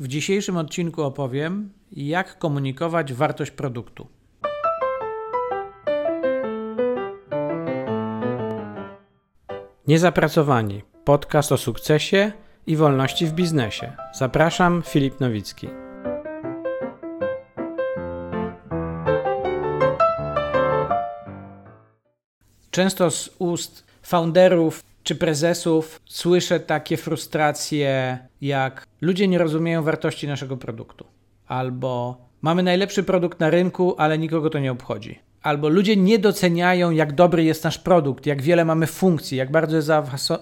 W dzisiejszym odcinku opowiem, jak komunikować wartość produktu. Niezapracowani. Podcast o sukcesie i wolności w biznesie. Zapraszam, Filip Nowicki. Często z ust founderów czy prezesów słyszę takie frustracje, jak ludzie nie rozumieją wartości naszego produktu, albo mamy najlepszy produkt na rynku, ale nikogo to nie obchodzi. Albo ludzie nie doceniają, jak dobry jest nasz produkt, jak wiele mamy funkcji, jak bardzo jest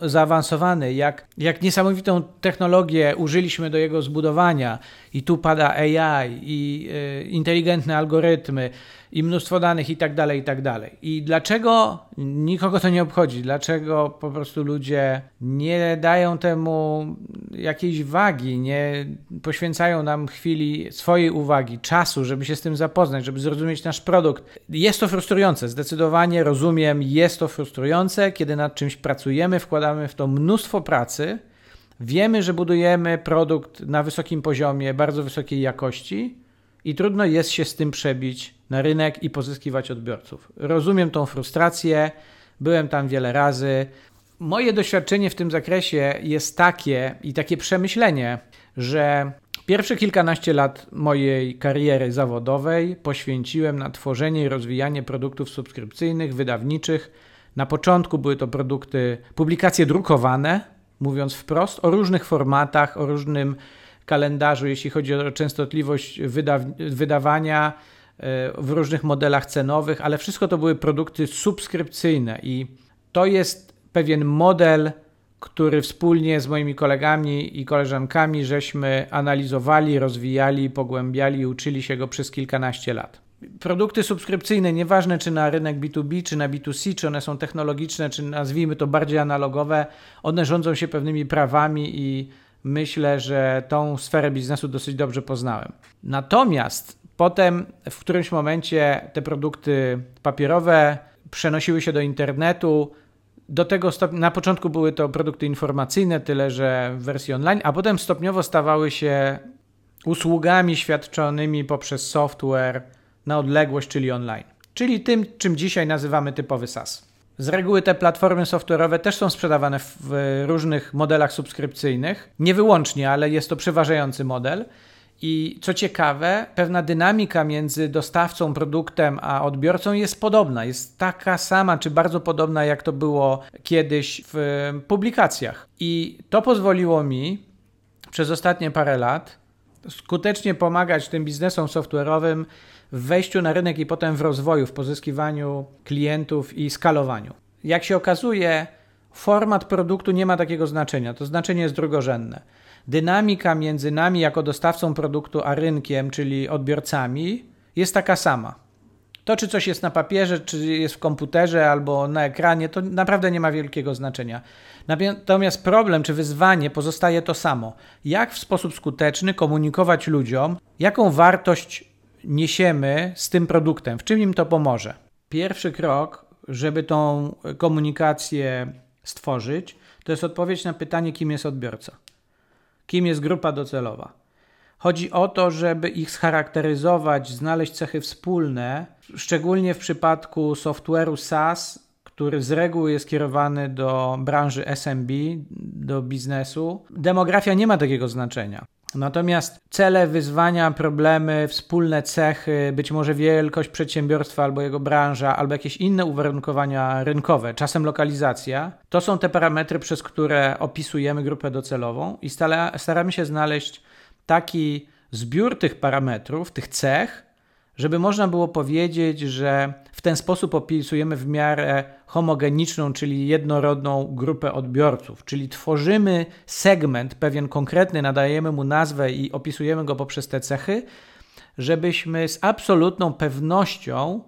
zaawansowany, jak, jak niesamowitą technologię użyliśmy do jego zbudowania. I tu pada AI, i y, inteligentne algorytmy, i mnóstwo danych i tak dalej, i tak dalej. I dlaczego nikogo to nie obchodzi? Dlaczego po prostu ludzie nie dają temu jakiejś wagi, nie poświęcają nam chwili swojej uwagi, czasu, żeby się z tym zapoznać, żeby zrozumieć nasz produkt? Jest to frustrujące, zdecydowanie rozumiem, jest to frustrujące, kiedy nad czymś pracujemy, wkładamy w to mnóstwo pracy, wiemy, że budujemy produkt na wysokim poziomie, bardzo wysokiej jakości i trudno jest się z tym przebić na rynek i pozyskiwać odbiorców. Rozumiem tą frustrację, byłem tam wiele razy. Moje doświadczenie w tym zakresie jest takie i takie przemyślenie, że pierwsze kilkanaście lat mojej kariery zawodowej poświęciłem na tworzenie i rozwijanie produktów subskrypcyjnych, wydawniczych. Na początku były to produkty, publikacje drukowane, mówiąc wprost, o różnych formatach, o różnym kalendarzu, jeśli chodzi o częstotliwość wydawania e, w różnych modelach cenowych, ale wszystko to były produkty subskrypcyjne i to jest pewien model, który wspólnie z moimi kolegami i koleżankami żeśmy analizowali, rozwijali, pogłębiali i uczyli się go przez kilkanaście lat. Produkty subskrypcyjne, nieważne czy na rynek B2B, czy na B2C, czy one są technologiczne, czy nazwijmy to bardziej analogowe, one rządzą się pewnymi prawami i myślę, że tą sferę biznesu dosyć dobrze poznałem. Natomiast potem w którymś momencie te produkty papierowe przenosiły się do internetu. Do tego na początku były to produkty informacyjne, tyle że w wersji online, a potem stopniowo stawały się usługami świadczonymi poprzez software na odległość, czyli online. Czyli tym, czym dzisiaj nazywamy typowy SaaS. Z reguły te platformy software'owe też są sprzedawane w różnych modelach subskrypcyjnych. Nie wyłącznie, ale jest to przeważający model. I co ciekawe, pewna dynamika między dostawcą, produktem a odbiorcą jest podobna. Jest taka sama, czy bardzo podobna, jak to było kiedyś w publikacjach. I to pozwoliło mi przez ostatnie parę lat skutecznie pomagać tym biznesom software'owym w wejściu na rynek i potem w rozwoju, w pozyskiwaniu klientów i skalowaniu. Jak się okazuje, format produktu nie ma takiego znaczenia, to znaczenie jest drugorzędne. Dynamika między nami jako dostawcą produktu a rynkiem, czyli odbiorcami, jest taka sama. To, czy coś jest na papierze, czy jest w komputerze albo na ekranie, to naprawdę nie ma wielkiego znaczenia. Natomiast problem czy wyzwanie pozostaje to samo. Jak w sposób skuteczny komunikować ludziom, jaką wartość niesiemy z tym produktem, w czym im to pomoże. Pierwszy krok, żeby tą komunikację stworzyć, to jest odpowiedź na pytanie, kim jest odbiorca, kim jest grupa docelowa. Chodzi o to, żeby ich scharakteryzować, znaleźć cechy wspólne, szczególnie w przypadku software'u SaaS, który z reguły jest kierowany do branży SMB, do biznesu. Demografia nie ma takiego znaczenia. Natomiast cele, wyzwania, problemy, wspólne cechy, być może wielkość przedsiębiorstwa albo jego branża, albo jakieś inne uwarunkowania rynkowe, czasem lokalizacja, to są te parametry, przez które opisujemy grupę docelową i staramy się znaleźć taki zbiór tych parametrów, tych cech, żeby można było powiedzieć, że w ten sposób opisujemy w miarę homogeniczną, czyli jednorodną grupę odbiorców, czyli tworzymy segment pewien konkretny, nadajemy mu nazwę i opisujemy go poprzez te cechy, żebyśmy z absolutną pewnością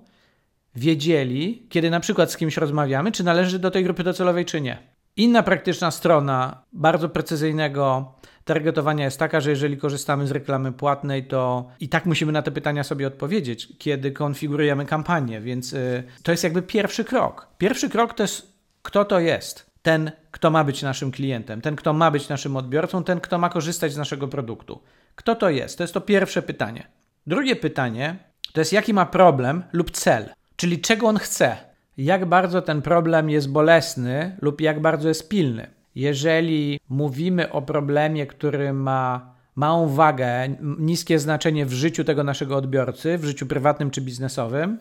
wiedzieli, kiedy na przykład z kimś rozmawiamy, czy należy do tej grupy docelowej, czy nie. Inna praktyczna strona bardzo precyzyjnego targetowania jest taka, że jeżeli korzystamy z reklamy płatnej, to i tak musimy na te pytania sobie odpowiedzieć, kiedy konfigurujemy kampanię, więc y, to jest jakby pierwszy krok. Pierwszy krok to jest, kto to jest. ten, kto ma być naszym klientem, ten, kto ma być naszym odbiorcą, ten, kto ma korzystać z naszego produktu. Kto to jest? To jest to pierwsze pytanie. Drugie pytanie to jest, jaki ma problem lub cel, czyli czego on chce, jak bardzo ten problem jest bolesny lub jak bardzo jest pilny. Jeżeli mówimy o problemie, który ma małą wagę, niskie znaczenie w życiu tego naszego odbiorcy, w życiu prywatnym czy biznesowym,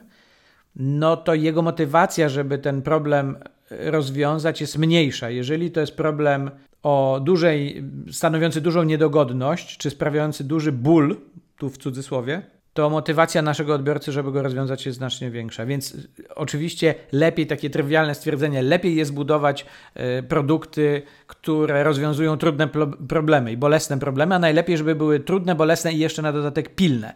no to jego motywacja, żeby ten problem rozwiązać, jest mniejsza. Jeżeli to jest problem o dużej, stanowiący dużą niedogodność, czy sprawiający duży ból, tu w cudzysłowie, to motywacja naszego odbiorcy, żeby go rozwiązać, jest znacznie większa. Więc oczywiście lepiej, takie trywialne stwierdzenie, lepiej jest budować y, produkty, które rozwiązują trudne problemy i bolesne problemy, a najlepiej, żeby były trudne, bolesne i jeszcze na dodatek pilne.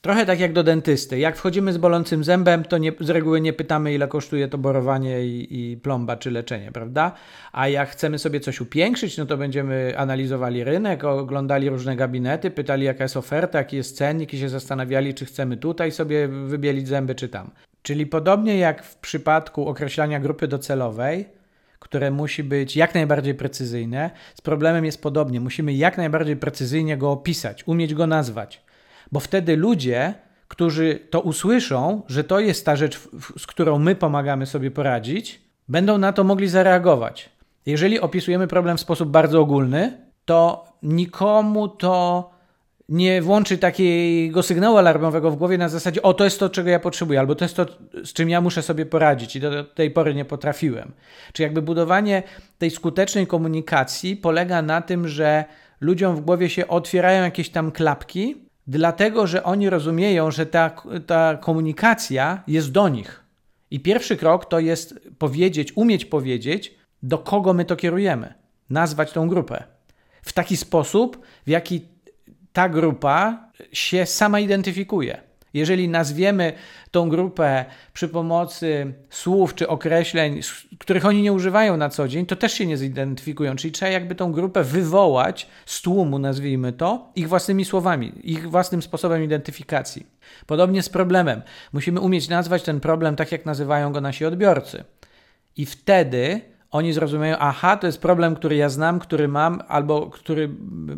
Trochę tak jak do dentysty. Jak wchodzimy z bolącym zębem, to nie, z reguły nie pytamy, ile kosztuje to borowanie i, i, plomba czy leczenie, prawda? A jak chcemy sobie coś upiększyć, no to będziemy analizowali rynek, oglądali różne gabinety, pytali, jaka jest oferta, jaki jest cennik i się zastanawiali, czy chcemy tutaj sobie wybielić zęby, czy tam. Czyli podobnie jak w przypadku określania grupy docelowej, które musi być jak najbardziej precyzyjne, z problemem jest podobnie. Musimy jak najbardziej precyzyjnie go opisać, umieć go nazwać bo wtedy ludzie, którzy to usłyszą, że to jest ta rzecz, z którą my pomagamy sobie poradzić, będą na to mogli zareagować. Jeżeli opisujemy problem w sposób bardzo ogólny, to nikomu to nie włączy takiego sygnału alarmowego w głowie na zasadzie, o to jest to, czego ja potrzebuję, albo to jest to, z czym ja muszę sobie poradzić i do tej pory nie potrafiłem. Czy jakby budowanie tej skutecznej komunikacji polega na tym, że ludziom w głowie się otwierają jakieś tam klapki dlatego że oni rozumieją, że ta, ta komunikacja jest do nich. I pierwszy krok to jest powiedzieć, umieć powiedzieć, do kogo my to kierujemy, nazwać tą grupę. W taki sposób, w jaki ta grupa się sama identyfikuje. Jeżeli nazwiemy tą grupę przy pomocy słów czy określeń, których oni nie używają na co dzień, to też się nie zidentyfikują. Czyli trzeba jakby tą grupę wywołać z tłumu, nazwijmy to, ich własnymi słowami, ich własnym sposobem identyfikacji. Podobnie z problemem. Musimy umieć nazwać ten problem tak, jak nazywają go nasi odbiorcy. I wtedy oni zrozumieją, aha, to jest problem, który ja znam, który mam, albo który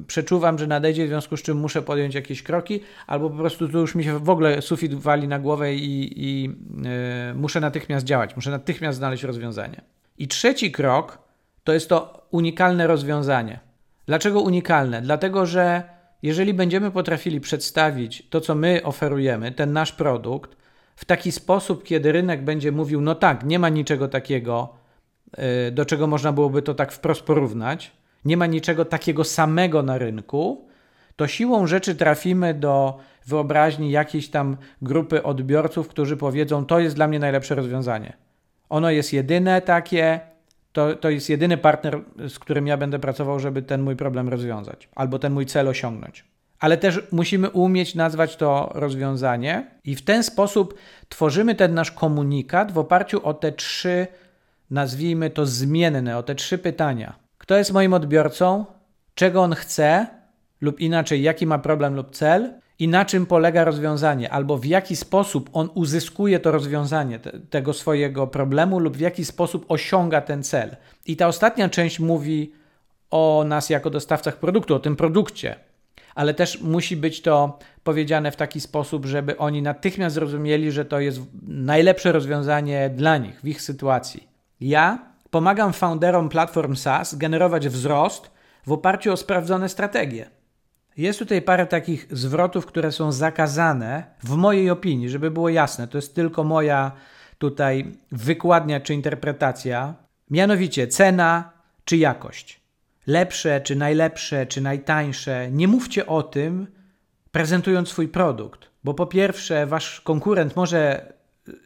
przeczuwam, że nadejdzie, w związku z czym muszę podjąć jakieś kroki, albo po prostu tu już mi się w ogóle sufit wali na głowę i, i yy, muszę natychmiast działać, muszę natychmiast znaleźć rozwiązanie. I trzeci krok to jest to unikalne rozwiązanie. Dlaczego unikalne? Dlatego, że jeżeli będziemy potrafili przedstawić to, co my oferujemy, ten nasz produkt, w taki sposób, kiedy rynek będzie mówił: No tak, nie ma niczego takiego, do czego można byłoby to tak wprost porównać, nie ma niczego takiego samego na rynku, to siłą rzeczy trafimy do wyobraźni jakiejś tam grupy odbiorców, którzy powiedzą: To jest dla mnie najlepsze rozwiązanie. Ono jest jedyne takie, to, to jest jedyny partner, z którym ja będę pracował, żeby ten mój problem rozwiązać albo ten mój cel osiągnąć. Ale też musimy umieć nazwać to rozwiązanie, i w ten sposób tworzymy ten nasz komunikat w oparciu o te trzy nazwijmy to zmienne, o te trzy pytania. Kto jest moim odbiorcą? Czego on chce? Lub inaczej, jaki ma problem lub cel? I na czym polega rozwiązanie, albo w jaki sposób on uzyskuje to rozwiązanie te, tego swojego problemu, lub w jaki sposób osiąga ten cel. I ta ostatnia część mówi o nas jako dostawcach produktu, o tym produkcie, ale też musi być to powiedziane w taki sposób, żeby oni natychmiast zrozumieli, że to jest najlepsze rozwiązanie dla nich w ich sytuacji. Ja pomagam founderom platform SaaS generować wzrost w oparciu o sprawdzone strategie. Jest tutaj parę takich zwrotów, które są zakazane, w mojej opinii, żeby było jasne. To jest tylko moja tutaj wykładnia czy interpretacja. Mianowicie cena czy jakość. Lepsze czy najlepsze czy najtańsze. Nie mówcie o tym, prezentując swój produkt, bo po pierwsze, wasz konkurent może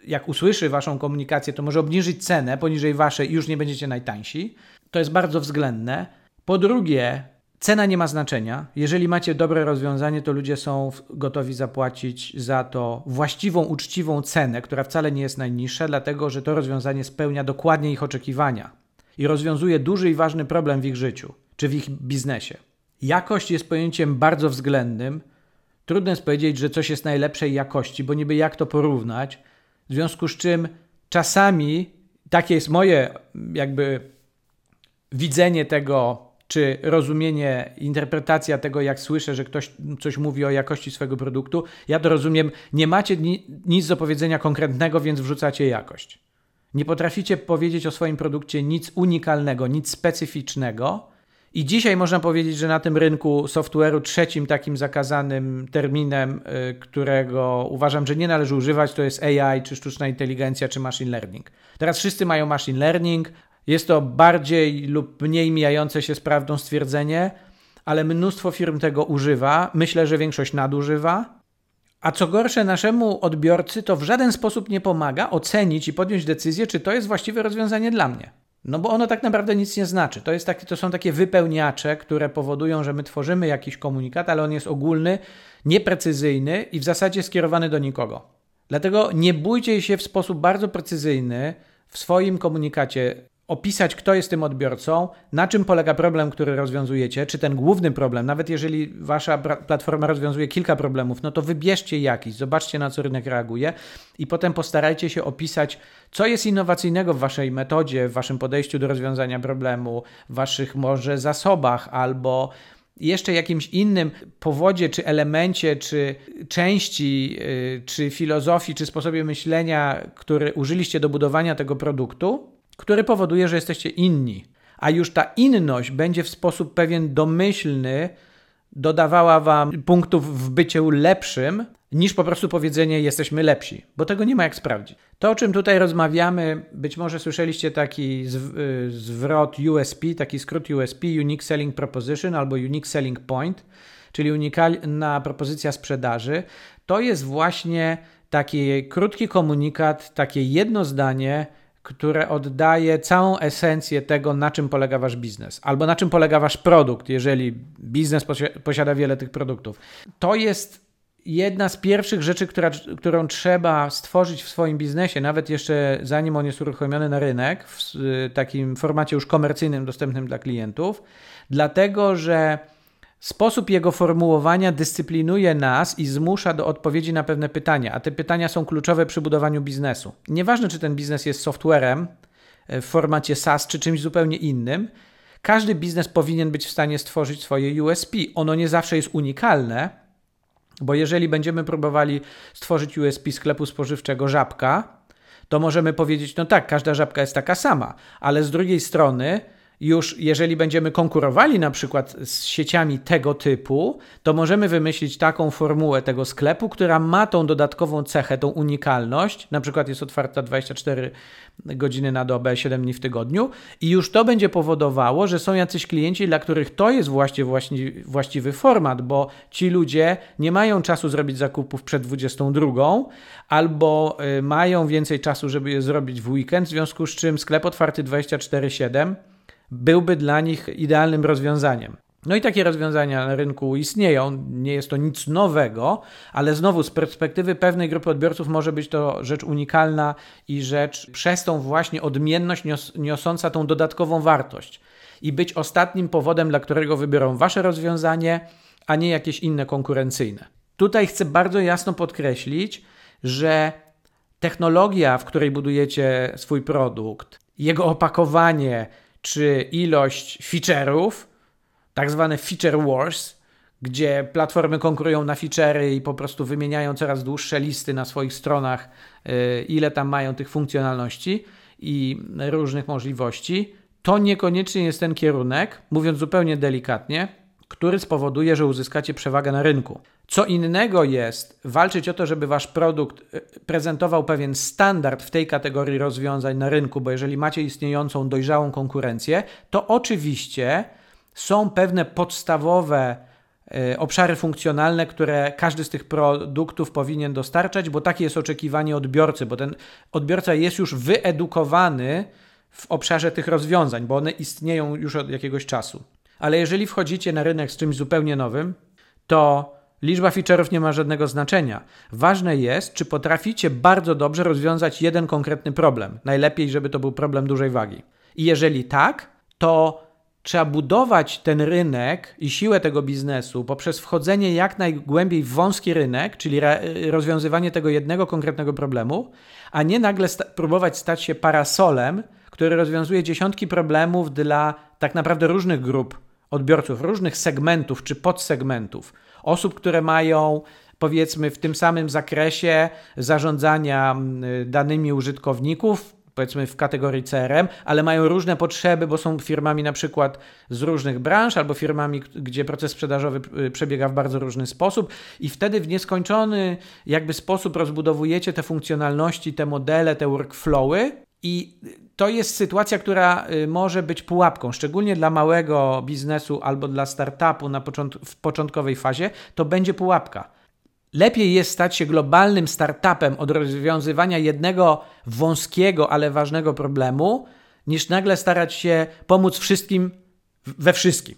jak usłyszy waszą komunikację, to może obniżyć cenę poniżej waszej i już nie będziecie najtańsi. To jest bardzo względne. Po drugie, cena nie ma znaczenia. Jeżeli macie dobre rozwiązanie, to ludzie są gotowi zapłacić za to właściwą, uczciwą cenę, która wcale nie jest najniższa, dlatego że to rozwiązanie spełnia dokładnie ich oczekiwania i rozwiązuje duży i ważny problem w ich życiu czy w ich biznesie. Jakość jest pojęciem bardzo względnym. Trudno jest powiedzieć, że coś jest najlepszej jakości, bo niby jak to porównać. W związku z czym czasami, takie jest moje jakby widzenie tego, czy rozumienie, interpretacja tego, jak słyszę, że ktoś coś mówi o jakości swojego produktu. Ja to rozumiem, nie macie ni nic do powiedzenia konkretnego, więc wrzucacie jakość. Nie potraficie powiedzieć o swoim produkcie nic unikalnego, nic specyficznego. I dzisiaj można powiedzieć, że na tym rynku software'u trzecim takim zakazanym terminem, y, którego uważam, że nie należy używać, to jest AI, czy sztuczna inteligencja, czy machine learning. Teraz wszyscy mają machine learning. Jest to bardziej lub mniej mijające się z prawdą stwierdzenie, ale mnóstwo firm tego używa. Myślę, że większość nadużywa. A co gorsze, naszemu odbiorcy to w żaden sposób nie pomaga ocenić i podjąć decyzję, czy to jest właściwe rozwiązanie dla mnie. No bo ono tak naprawdę nic nie znaczy. To, jest taki, to są takie wypełniacze, które powodują, że my tworzymy jakiś komunikat, ale on jest ogólny, nieprecyzyjny i w zasadzie skierowany do nikogo. Dlatego nie bójcie się w sposób bardzo precyzyjny w swoim komunikacie opisać, kto jest tym odbiorcą, na czym polega problem, który rozwiązujecie, czy ten główny problem, nawet jeżeli wasza platforma rozwiązuje kilka problemów, no to wybierzcie jakiś, zobaczcie na co rynek reaguje i potem postarajcie się opisać, co jest innowacyjnego w waszej metodzie, w waszym podejściu do rozwiązania problemu, w waszych może zasobach albo jeszcze jakimś innym powodzie, czy elemencie, czy części, yy, czy filozofii, czy sposobie myślenia, który użyliście do budowania tego produktu, który powoduje, że jesteście inni. A już ta inność będzie w sposób pewien domyślny dodawała wam punktów w byciu lepszym, niż po prostu powiedzenie jesteśmy lepsi, bo tego nie ma jak sprawdzić. To, o czym tutaj rozmawiamy, być może słyszeliście taki y, zwrot USP, taki skrót USP, Unique Selling Proposition albo Unique Selling Point, czyli unikalna propozycja sprzedaży. To jest właśnie taki krótki komunikat, takie jedno zdanie, które oddaje całą esencję tego, na czym polega wasz biznes, albo na czym polega wasz produkt, jeżeli biznes posiada wiele tych produktów. To jest jedna z pierwszych rzeczy, która, którą trzeba stworzyć w swoim biznesie, nawet jeszcze zanim on jest uruchomiony na rynek, w takim formacie już komercyjnym, dostępnym dla klientów, dlatego że Sposób jego formułowania dyscyplinuje nas i zmusza do odpowiedzi na pewne pytania, a te pytania są kluczowe przy budowaniu biznesu. Nieważne, czy ten biznes jest softwarem e, w formacie SaaS, czy czymś zupełnie innym, każdy biznes powinien być w stanie stworzyć swoje USP. Ono nie zawsze jest unikalne, bo jeżeli będziemy próbowali stworzyć USP sklepu spożywczego żabka, to możemy powiedzieć, no tak, każda żabka jest taka sama, ale z drugiej strony już jeżeli będziemy konkurowali na przykład z sieciami tego typu, to możemy wymyślić taką formułę tego sklepu, która ma tą dodatkową cechę, tą unikalność, na przykład jest otwarta 24 godziny na dobę, 7 dni w tygodniu. I już to będzie powodowało, że są jacyś klienci, dla których to jest właśnie właściwy format, bo ci ludzie nie mają czasu zrobić zakupów przed 22 albo y, mają więcej czasu, żeby je zrobić w weekend, w związku z czym sklep otwarty 24/7 byłby dla nich idealnym rozwiązaniem. No i takie rozwiązania na rynku istnieją, nie jest to nic nowego, ale znowu z perspektywy pewnej grupy odbiorców może być to rzecz unikalna i rzecz przez tą właśnie odmienność nios niosąca tą dodatkową wartość i być ostatnim powodem, dla którego wybiorą wasze rozwiązanie, a nie jakieś inne konkurencyjne. Tutaj chcę bardzo jasno podkreślić, że technologia, w której budujecie swój produkt, jego opakowanie, czy ilość feature'ów, tak zwane feature wars, gdzie platformy konkurują na feature'y i po prostu wymieniają coraz dłuższe listy na swoich stronach, y, ile tam mają tych funkcjonalności i różnych możliwości, to niekoniecznie jest ten kierunek, mówiąc zupełnie delikatnie, który spowoduje, że uzyskacie przewagę na rynku. Co innego jest walczyć o to, żeby wasz produkt e, prezentował pewien standard w tej kategorii rozwiązań na rynku, bo jeżeli macie istniejącą dojrzałą konkurencję, to oczywiście są pewne podstawowe e, obszary funkcjonalne, które każdy z tych produktów powinien dostarczać, bo takie jest oczekiwanie odbiorcy, bo ten odbiorca jest już wyedukowany w obszarze tych rozwiązań, bo one istnieją już od jakiegoś czasu. Ale jeżeli wchodzicie na rynek z czymś zupełnie nowym, to liczba feature'ów nie ma żadnego znaczenia. Ważne jest, czy potraficie bardzo dobrze rozwiązać jeden konkretny problem. Najlepiej, żeby to był problem dużej wagi. I jeżeli tak, to trzeba budować ten rynek i siłę tego biznesu poprzez wchodzenie jak najgłębiej w wąski rynek, czyli rozwiązywanie tego jednego konkretnego problemu, a nie nagle sta próbować stać się parasolem, który rozwiązuje dziesiątki problemów dla tak naprawdę różnych grup odbiorców, różnych segmentów czy podsegmentów. Osób, które mają powiedzmy w tym samym zakresie zarządzania danymi użytkowników, powiedzmy w kategorii CRM, ale mają różne potrzeby, bo są firmami na przykład z różnych branż albo firmami, gdzie proces sprzedażowy y, przebiega w bardzo różny sposób i wtedy w nieskończony jakby sposób rozbudowujecie te funkcjonalności, te modele, te workflowy i to jest sytuacja, która y, może być pułapką, szczególnie dla małego biznesu albo dla startupu na począt w początkowej fazie, to będzie pułapka Lepiej jest stać się globalnym startupem od rozwiązywania jednego wąskiego, ale ważnego problemu, niż nagle starać się pomóc wszystkim we wszystkim.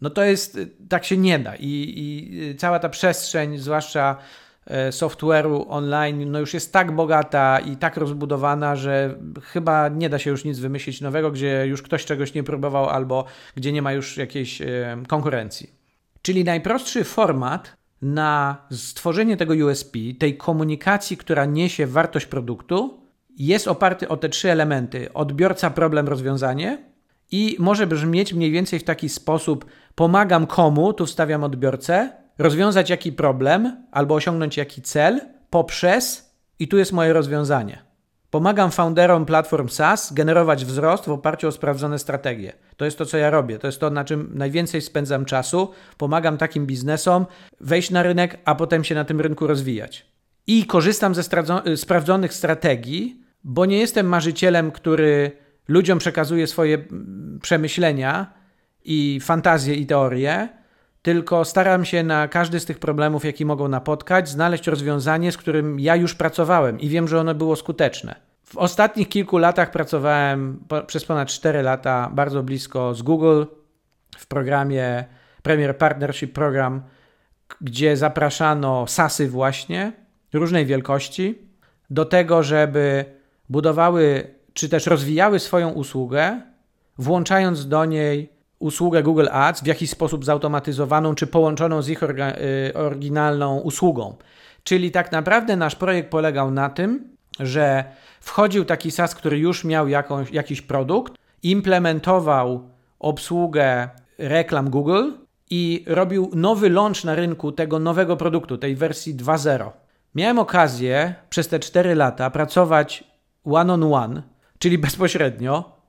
No to jest, tak się nie da. I, i cała ta przestrzeń, zwłaszcza software'u online, no już jest tak bogata i tak rozbudowana, że chyba nie da się już nic wymyślić nowego, gdzie już ktoś czegoś nie próbował albo gdzie nie ma już jakiejś e, konkurencji. Czyli najprostszy format na stworzenie tego USP, tej komunikacji, która niesie wartość produktu, jest oparty o te trzy elementy: odbiorca, problem, rozwiązanie. I może brzmieć mniej więcej w taki sposób: pomagam komu, tu wstawiam odbiorcę, rozwiązać jaki problem albo osiągnąć jaki cel poprzez, i tu jest moje rozwiązanie. Pomagam founderom platform SaaS generować wzrost w oparciu o sprawdzone strategie. To jest to, co ja robię. To jest to, na czym najwięcej spędzam czasu. Pomagam takim biznesom wejść na rynek, a potem się na tym rynku rozwijać. I korzystam ze sprawdzonych strategii, bo nie jestem marzycielem, który ludziom przekazuje swoje mm, przemyślenia i fantazje i teorie, tylko staram się na każdy z tych problemów, jaki mogą napotkać, znaleźć rozwiązanie, z którym ja już pracowałem i wiem, że ono było skuteczne. W ostatnich kilku latach pracowałem po, przez ponad 4 lata bardzo blisko z Google w programie Premier Partnership Program, gdzie zapraszano SASy właśnie różnej wielkości do tego, żeby budowały czy też rozwijały swoją usługę, włączając do niej usługę Google Ads w jakiś sposób zautomatyzowaną czy połączoną z ich y, oryginalną usługą. Czyli tak naprawdę nasz projekt polegał na tym, że wchodził taki SaaS, który już miał jakąś, jakiś produkt, implementował obsługę reklam Google i robił nowy launch na rynku tego nowego produktu, tej wersji 2.0. Miałem okazję przez te 4 lata pracować one on one, czyli bezpośrednio,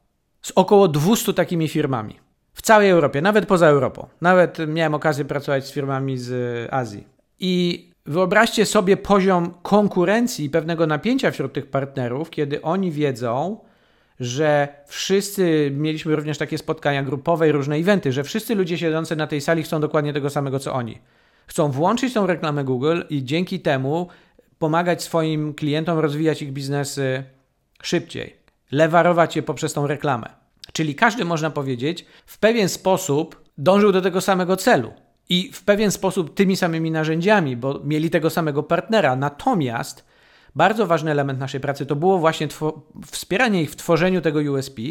z około 200 takimi firmami. W całej Europie, nawet poza Europą. Nawet miałem okazję pracować z firmami z Azji. I wyobraźcie sobie poziom konkurencji i pewnego napięcia wśród tych partnerów, kiedy oni wiedzą, że wszyscy, mieliśmy również takie spotkania grupowe i różne eventy, że wszyscy ludzie siedzący na tej sali chcą dokładnie tego samego co oni. Chcą włączyć tą reklamę Google i dzięki temu pomagać swoim klientom rozwijać ich biznesy szybciej, lewarować je poprzez tą reklamę. Czyli każdy, można powiedzieć, w pewien sposób dążył do tego samego celu. I w pewien sposób tymi samymi narzędziami, bo mieli tego samego partnera. Natomiast bardzo ważny element naszej pracy to było właśnie wspieranie ich w tworzeniu tego USP,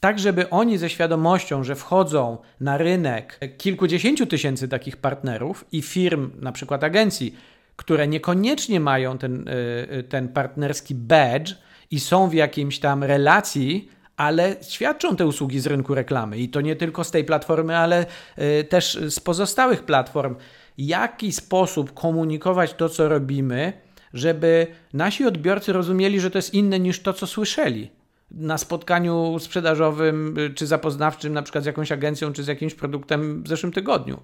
tak żeby oni ze świadomością, że wchodzą na rynek kilkudziesięciu tysięcy takich partnerów i firm, na przykład agencji, które niekoniecznie mają ten, y, y, ten partnerski badge i są w jakimś tam relacji ale świadczą te usługi z rynku reklamy i to nie tylko z tej platformy, ale y, też z pozostałych platform. Jaki sposób komunikować to, co robimy, żeby nasi odbiorcy rozumieli, że to jest inne niż to, co słyszeli na spotkaniu sprzedażowym y, czy zapoznawczym, na przykład z jakąś agencją czy z jakimś produktem w zeszłym tygodniu.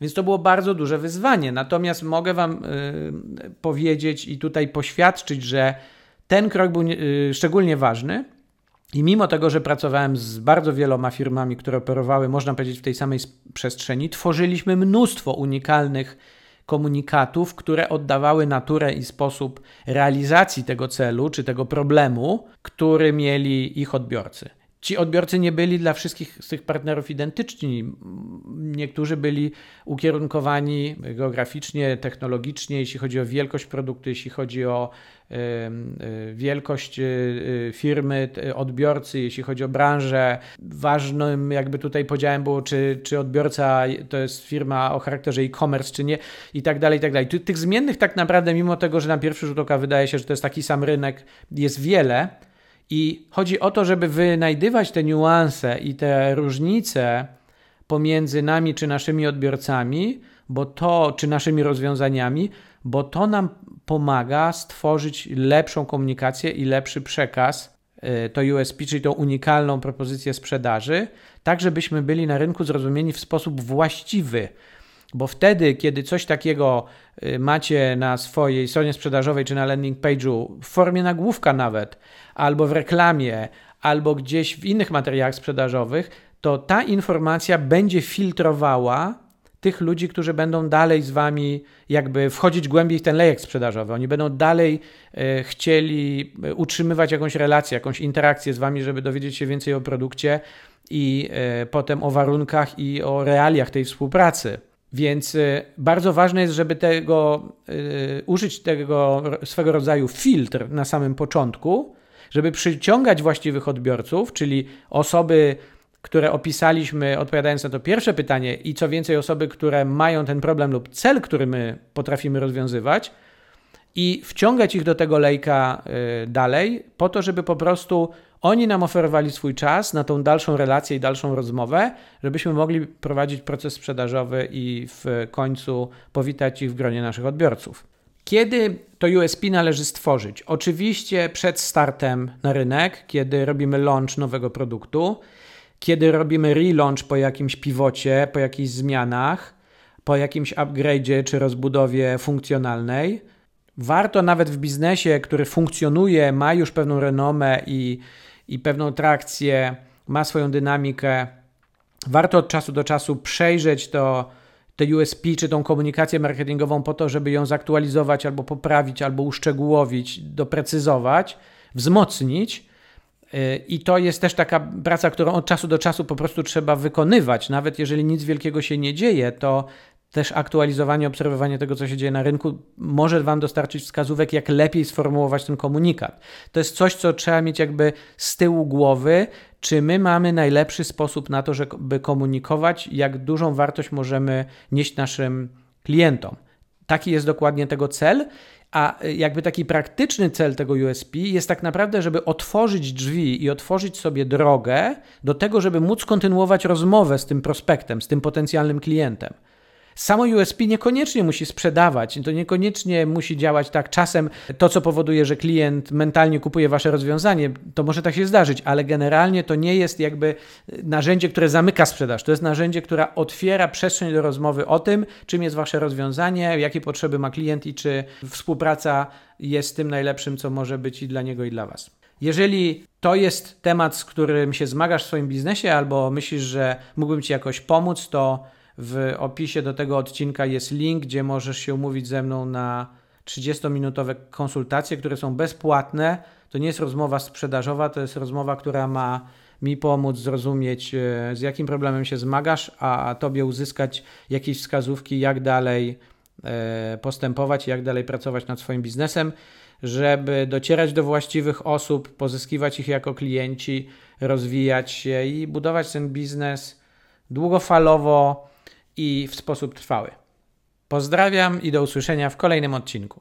Więc to było bardzo duże wyzwanie. Natomiast mogę Wam y, powiedzieć i tutaj poświadczyć, że ten krok był y, szczególnie ważny, i mimo tego, że pracowałem z bardzo wieloma firmami, które operowały, można powiedzieć, w tej samej przestrzeni, tworzyliśmy mnóstwo unikalnych komunikatów, które oddawały naturę i sposób realizacji tego celu czy tego problemu, który mieli ich odbiorcy. Ci odbiorcy nie byli dla wszystkich z tych partnerów identyczni. Niektórzy byli ukierunkowani geograficznie, technologicznie, jeśli chodzi o wielkość produktu, jeśli chodzi o Y, wielkość y, y, firmy, odbiorcy, jeśli chodzi o branżę. Ważnym jakby tutaj podziałem było, czy, czy odbiorca to jest firma o charakterze e-commerce, czy nie i tak dalej, i tak dalej. Tych zmiennych tak naprawdę, mimo tego, że na pierwszy rzut oka wydaje się, że to jest taki sam rynek, jest wiele I chodzi o to, żeby wynajdywać te niuanse i te różnice pomiędzy nami czy naszymi odbiorcami, bo to, czy naszymi rozwiązaniami, bo to nam pomaga stworzyć lepszą komunikację i lepszy przekaz, y, to USP, czyli tą unikalną propozycję sprzedaży, tak żebyśmy byli na rynku zrozumieni w sposób właściwy. Bo wtedy, kiedy coś takiego y, macie na swojej stronie sprzedażowej czy na landing page'u w formie nagłówka nawet, albo w reklamie, albo gdzieś w innych materiałach sprzedażowych, to ta informacja będzie filtrowała tych ludzi, którzy będą dalej z wami jakby wchodzić głębiej w ten lejek sprzedażowy. Oni będą dalej e, chcieli e, utrzymywać jakąś relację, jakąś interakcję z wami, żeby dowiedzieć się więcej o produkcie i potem o warunkach i o realiach tej współpracy. Więc bardzo ważne jest, żeby tego, użyć tego swego rodzaju filtr na samym początku, żeby przyciągać właściwych odbiorców, czyli osoby, które opisaliśmy, odpowiadając na to pierwsze pytanie, i co więcej, osoby, które mają ten problem lub cel, który my potrafimy rozwiązywać, i wciągać ich do tego lejka y, dalej, po to, żeby po prostu oni nam oferowali swój czas na tą dalszą relację i dalszą rozmowę, żebyśmy mogli prowadzić proces sprzedażowy i w końcu powitać ich w gronie naszych odbiorców. Kiedy to USP należy stworzyć? Oczywiście przed startem na rynek, kiedy robimy launch nowego produktu kiedy robimy relaunch po jakimś pivocie, po jakichś zmianach, po jakimś upgrade'zie czy rozbudowie funkcjonalnej, warto nawet w biznesie, który funkcjonuje, ma już pewną renomę i, i pewną trakcję, ma swoją dynamikę, warto od czasu do czasu przejrzeć to, te USP czy tą komunikację marketingową po to, żeby ją zaktualizować albo poprawić, albo uszczegółowić, doprecyzować, wzmocnić i to jest też taka praca, którą od czasu do czasu po prostu trzeba wykonywać. Nawet jeżeli nic wielkiego się nie dzieje, to też aktualizowanie, obserwowanie tego, co się dzieje na rynku, może Wam dostarczyć wskazówek, jak lepiej sformułować ten komunikat. To jest coś, co trzeba mieć jakby z tyłu głowy, czy my mamy najlepszy sposób na to, żeby komunikować, jak dużą wartość możemy nieść naszym klientom. Taki jest dokładnie tego cel a y, jakby taki praktyczny cel tego USP jest tak naprawdę, żeby otworzyć drzwi i otworzyć sobie drogę do tego, żeby móc kontynuować rozmowę z tym prospektem, z tym potencjalnym klientem. Samo USP niekoniecznie musi sprzedawać, to niekoniecznie musi działać tak. Czasem to, co powoduje, że klient mentalnie kupuje wasze rozwiązanie, to może tak się zdarzyć, ale generalnie to nie jest jakby narzędzie, które zamyka sprzedaż. To jest narzędzie, które otwiera przestrzeń do rozmowy o tym, czym jest wasze rozwiązanie, jakie potrzeby ma klient i czy współpraca jest tym najlepszym, co może być i dla niego, i dla was. Jeżeli to jest temat, z którym się zmagasz w swoim biznesie, albo myślisz, że mógłbym Ci jakoś pomóc, to w opisie do tego odcinka jest link, gdzie możesz się umówić ze mną na 30-minutowe konsultacje, które są bezpłatne. To nie jest rozmowa sprzedażowa, to jest rozmowa, która ma mi pomóc zrozumieć, e, z jakim problemem się zmagasz, a tobie uzyskać jakieś wskazówki, jak dalej e, postępować, jak dalej pracować nad swoim biznesem, żeby docierać do właściwych osób, pozyskiwać ich jako klienci, rozwijać się i budować ten biznes długofalowo i w sposób trwały. Pozdrawiam i do usłyszenia w kolejnym odcinku.